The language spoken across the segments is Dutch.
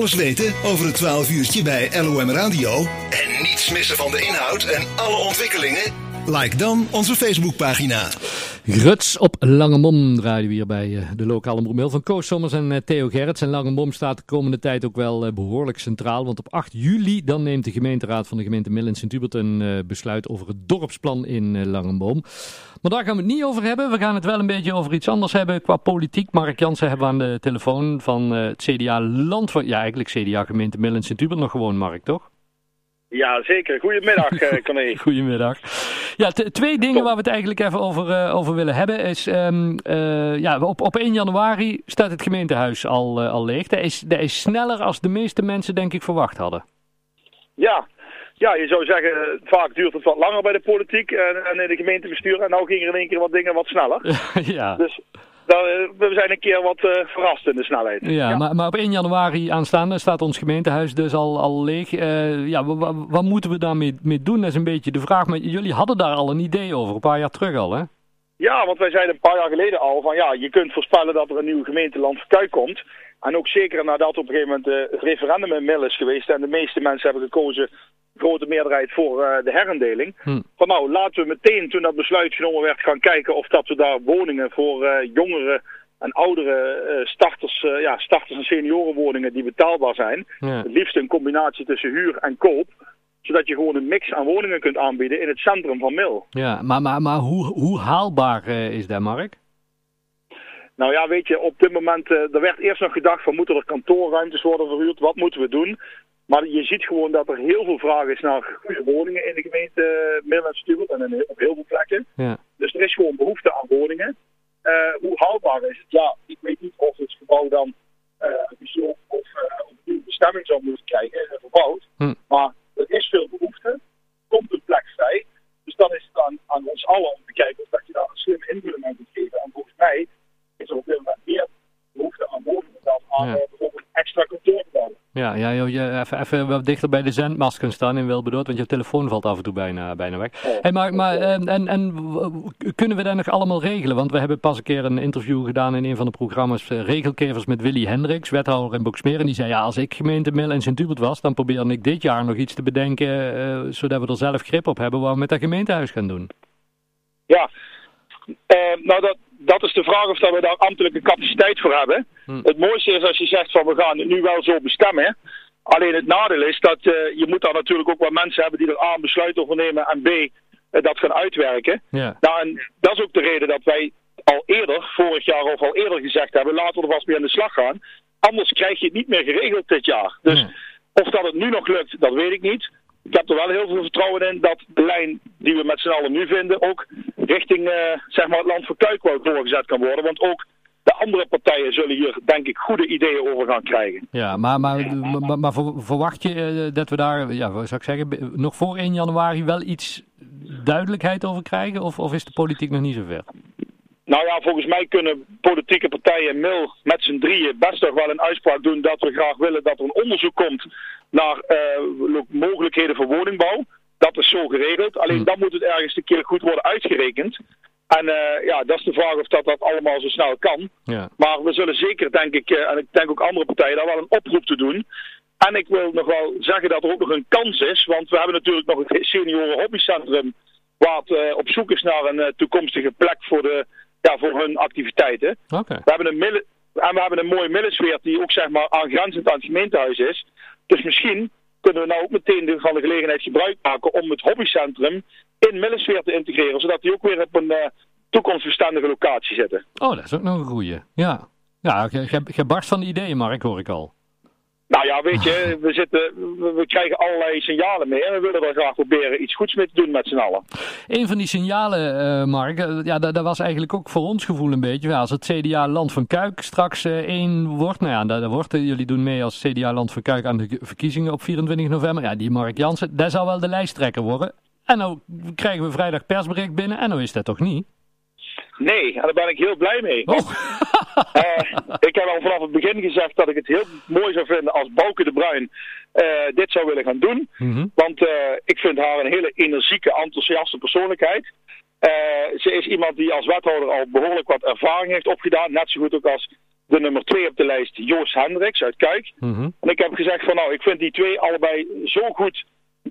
alles weten over het 12 uurtje bij LOM Radio en niets missen van de inhoud en alle ontwikkelingen? Like dan onze Facebookpagina. Gruts op Langemom draaien we hier bij eh, de lokale omroep van Koos Sommers en eh, Theo Gerrits. En Langemom staat de komende tijd ook wel eh, behoorlijk centraal. Want op 8 juli dan neemt de gemeenteraad van de gemeente Mill en Sint-Hubert een besluit over het dorpsplan in Langemom. Maar daar gaan we het niet over hebben. We gaan het wel een beetje over iets anders hebben qua politiek. Mark Jansen hebben we aan de telefoon van het CDA Land. Ja, eigenlijk CDA gemeente Mill en Sint-Hubert nog gewoon, Mark, toch? Ja, zeker. Goedemiddag, uh, Corné. Goedemiddag. Ja, twee dingen waar we het eigenlijk even over, uh, over willen hebben. Is, um, uh, ja, op, op 1 januari staat het gemeentehuis al, al leeg. Dat is, dat is sneller als de meeste mensen denk ik verwacht hadden. Ja, ja, je zou zeggen, vaak duurt het wat langer bij de politiek en, en in de gemeentebestuur. En nou gingen er in één keer wat dingen wat sneller. ja. Dus eh, we zijn een keer wat uh, verrast in de snelheid. Ja, Maar, maar op 1 januari aanstaande staat ons gemeentehuis dus al, al leeg. Uh, ja, wat moeten we daarmee mee doen? Dat is een beetje de vraag. Maar jullie hadden daar al een idee over, een paar jaar terug al, hè? Ja, want wij zeiden een paar jaar geleden al van ja, je kunt voorspellen dat er een nieuw gemeenteland Verkuik komt. En ook zeker nadat op een gegeven moment het referendum in Mill is geweest en de meeste mensen hebben gekozen grote meerderheid voor uh, de herindeling. Hm. Van nou, laten we meteen toen dat besluit genomen werd gaan kijken of dat we daar woningen voor uh, jongeren en oudere uh, starters, ja, starters en seniorenwoningen die betaalbaar zijn. Ja. Het liefst een combinatie tussen huur en koop zodat je gewoon een mix aan woningen kunt aanbieden in het centrum van Mil. Ja, maar, maar, maar hoe, hoe haalbaar is dat, Mark? Nou ja, weet je, op dit moment, er werd eerst nog gedacht van moeten er kantoorruimtes worden verhuurd, wat moeten we doen? Maar je ziet gewoon dat er heel veel vraag is naar goede woningen in de gemeente Middel en Stuart en op heel veel plekken. Ja. Dus er is gewoon behoefte aan woningen. Uh, hoe haalbaar is het? Ja, ik weet niet of het gebouw dan uh, of uh, een bestemming zou moeten krijgen en verbouwd. Hm. Maar er is veel behoefte. Komt een plek vrij. Dus dan is het aan, aan ons allen om te kijken of dat je daar een slimme invulling aan kunt geven. En volgens mij is er op dit moment meer behoefte aan woningen dan aan ja. bijvoorbeeld extra kantoorgebouwen. Ja, ja je, even, even wat dichter bij de zendmasken staan in Wilbedoord, want je telefoon valt af en toe bijna, bijna weg. Oh. Hey, maar maar en, en, en kunnen we dat nog allemaal regelen? Want we hebben pas een keer een interview gedaan in een van de programma's uh, Regelkevers met Willy Hendricks, wethouder in Boksmeer. En die zei, ja, als ik gemeente Mil en Sint-Hubert was, dan probeerde ik dit jaar nog iets te bedenken, uh, zodat we er zelf grip op hebben wat we met dat gemeentehuis gaan doen. Ja, uh, nou dat, dat is de vraag of dat we daar ambtelijke capaciteit voor hebben. Hm. Het mooiste is als je zegt van we gaan het nu wel zo bestemmen. Alleen het nadeel is dat uh, je moet daar natuurlijk ook wat mensen hebben die er A een besluit over nemen en B uh, dat gaan uitwerken. Ja. Nou, en dat is ook de reden dat wij al eerder, vorig jaar of al eerder gezegd hebben, laten we er vast mee aan de slag gaan. Anders krijg je het niet meer geregeld dit jaar. Dus ja. of dat het nu nog lukt, dat weet ik niet ik heb er wel heel veel vertrouwen in dat de lijn die we met z'n allen nu vinden ook richting uh, zeg maar het land voor Kuikwijk doorgezet kan worden. Want ook de andere partijen zullen hier denk ik goede ideeën over gaan krijgen. Ja, maar, maar, maar, maar verwacht je uh, dat we daar, ja, wat zou ik zeggen, nog voor 1 januari wel iets duidelijkheid over krijgen? Of, of is de politiek nog niet zover? Nou ja, volgens mij kunnen politieke partijen MIL met z'n drieën best toch wel een uitspraak doen dat we graag willen dat er een onderzoek komt naar uh, mogelijkheden voor woningbouw. Dat is zo geregeld. Alleen hmm. dan moet het ergens een keer goed worden uitgerekend. En uh, ja, dat is de vraag of dat, dat allemaal zo snel kan. Ja. Maar we zullen zeker, denk ik, uh, en ik denk ook andere partijen, daar wel een oproep te doen. En ik wil nog wel zeggen dat er ook nog een kans is. Want we hebben natuurlijk nog het senioren hobbycentrum. Waar het op zoek is naar een toekomstige plek voor de ja, voor hun activiteiten. Okay. We hebben een en we hebben een mooie millensfeer die ook zeg maar aangrenzend aan het gemeentehuis is. Dus misschien kunnen we nou ook meteen van de gelegenheid gebruik maken om het hobbycentrum in millensfeer te integreren. Zodat die ook weer op een uh, toekomstverstandige locatie zitten. Oh, dat is ook nog een goeie. Ja, ja je barst van de ideeën, Mark, hoor ik al. Nou ja, weet je, we, zitten, we krijgen allerlei signalen mee en we willen er graag proberen iets goeds mee te doen met z'n allen. Een van die signalen, uh, Mark, uh, ja, dat, dat, was eigenlijk ook voor ons gevoel een beetje. als het CDA Land van Kuik straks uh, één wordt, nou ja, dat, wordt, jullie doen mee als CDA Land van Kuik aan de verkiezingen op 24 november. Ja, die Mark Jansen, dat zal wel de lijsttrekker worden. En nou krijgen we vrijdag persbericht binnen en nou is dat toch niet? Nee, en daar ben ik heel blij mee. Oh. uh, ik heb al vanaf het begin gezegd dat ik het heel mooi zou vinden als Bouke de Bruin uh, dit zou willen gaan doen. Mm -hmm. Want uh, ik vind haar een hele energieke, enthousiaste persoonlijkheid. ze is iemand die als wethouder al behoorlijk wat ervaring heeft opgedaan. Net zo goed ook als de nummer 2 op de lijst, Joost Hendricks uit Kuik. Mhm. En ik heb gezegd van nou, ik vind die twee allebei zo goed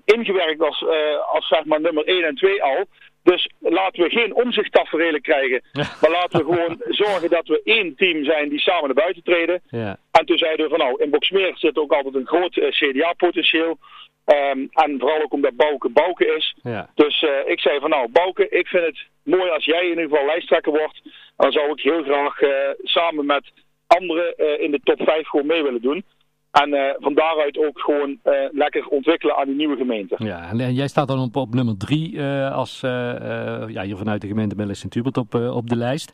ingewerkt als, als zeg maar nummer 1 en 2 al. Dus laten we geen omzichttaferelen krijgen. Maar laten we gewoon zorgen dat we één team zijn die samen naar buiten treden. Ja. En toen zeiden we van nou, in Boksmeer zit ook altijd een groot uh, CDA-potentieel. Um, en vooral ook omdat Bouke Bouke is. Ja. Dus uh, ik zei van nou, Bouke, ik vind het mooi als jij in ieder geval lijsttrekker wordt. Dan zou ik heel graag uh, samen met anderen in de top 5 gewoon mee willen doen. En uh, van daaruit ook gewoon uh, lekker ontwikkelen aan die nieuwe gemeente. Ja, en, en jij staat dan op, op nummer drie uh, als ja, hier vanuit de gemeente Mellis en Tubert op, op de lijst.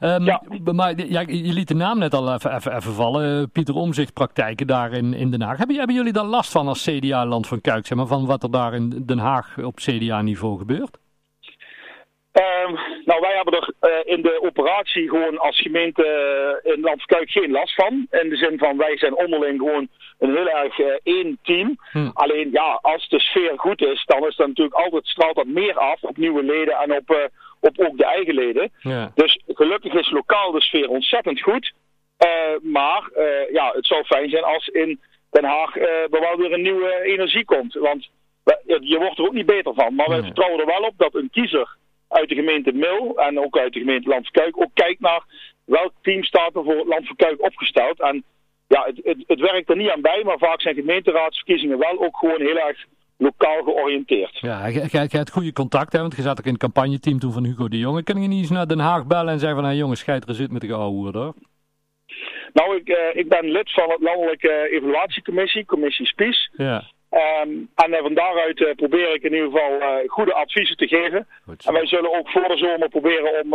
Um, ja. Maar ja, je liet de naam net al even, even, even vallen. Pieter Omzicht praktijken daar in, in Den Haag. Hebben, hebben jullie daar last van als CDA-land van Kuik? Zeg maar, van wat er daar in Den Haag op CDA-niveau gebeurt? Um, nou, wij hebben er uh, in de operatie gewoon als gemeente uh, in Landverkuik geen last van. In de zin van wij zijn onderling gewoon een heel erg uh, één team. Hm. Alleen ja, als de sfeer goed is, dan is dat natuurlijk altijd straalt dat meer af op nieuwe leden en op, op ook de eigen leden. Ja. Dus gelukkig is lokaal de sfeer ontzettend goed. maar ja, het zou fijn zijn als in Den Haag wel weer een nieuwe energie komt. Want je wordt er ook niet beter van. Maar Nee. vertrouwen er wel op dat een kiezer uit de gemeente Mil en ook uit de gemeente Landverkuik ook kijkt naar welk team staat er voor het Landverkuik opgesteld. En ja, het, het, het werkt er niet aan bij, maar vaak zijn gemeenteraadsverkiezingen wel ook gewoon heel erg lokaal georiënteerd. Ja, je hebt goede contact, hè, want je zat ook in het campagneteam toen van Hugo de Jonge. Kun je niet eens naar Den Haag bellen en zeggen van, hey, jongens, scheid er zit met de oude hoer, hoor. Nou, ik, uh, ik ben lid van het landelijke evaluatiecommissie, commissie SPIES. Ja, Um, en uh, van daaruit uh, probeer ik in ieder geval uh, goede adviezen te geven. goed. En wij zullen ook voor de zomer proberen om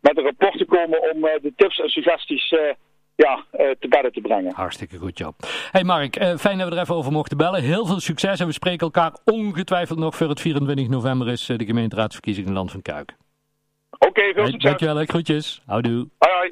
met een rapport te komen om de tips en suggesties ja, te bedden te brengen. Hartstikke goed, joh. Hey Mark, eh, fijn dat we er even over mochten bellen. Heel veel succes en we spreken elkaar ongetwijfeld nog voor het 24 november is eh, de gemeenteraadsverkiezing in Land van Kuik. Oké, okay, veel Hey, succes. dankjewel, groetjes. Houdoe. Hoi, hoi.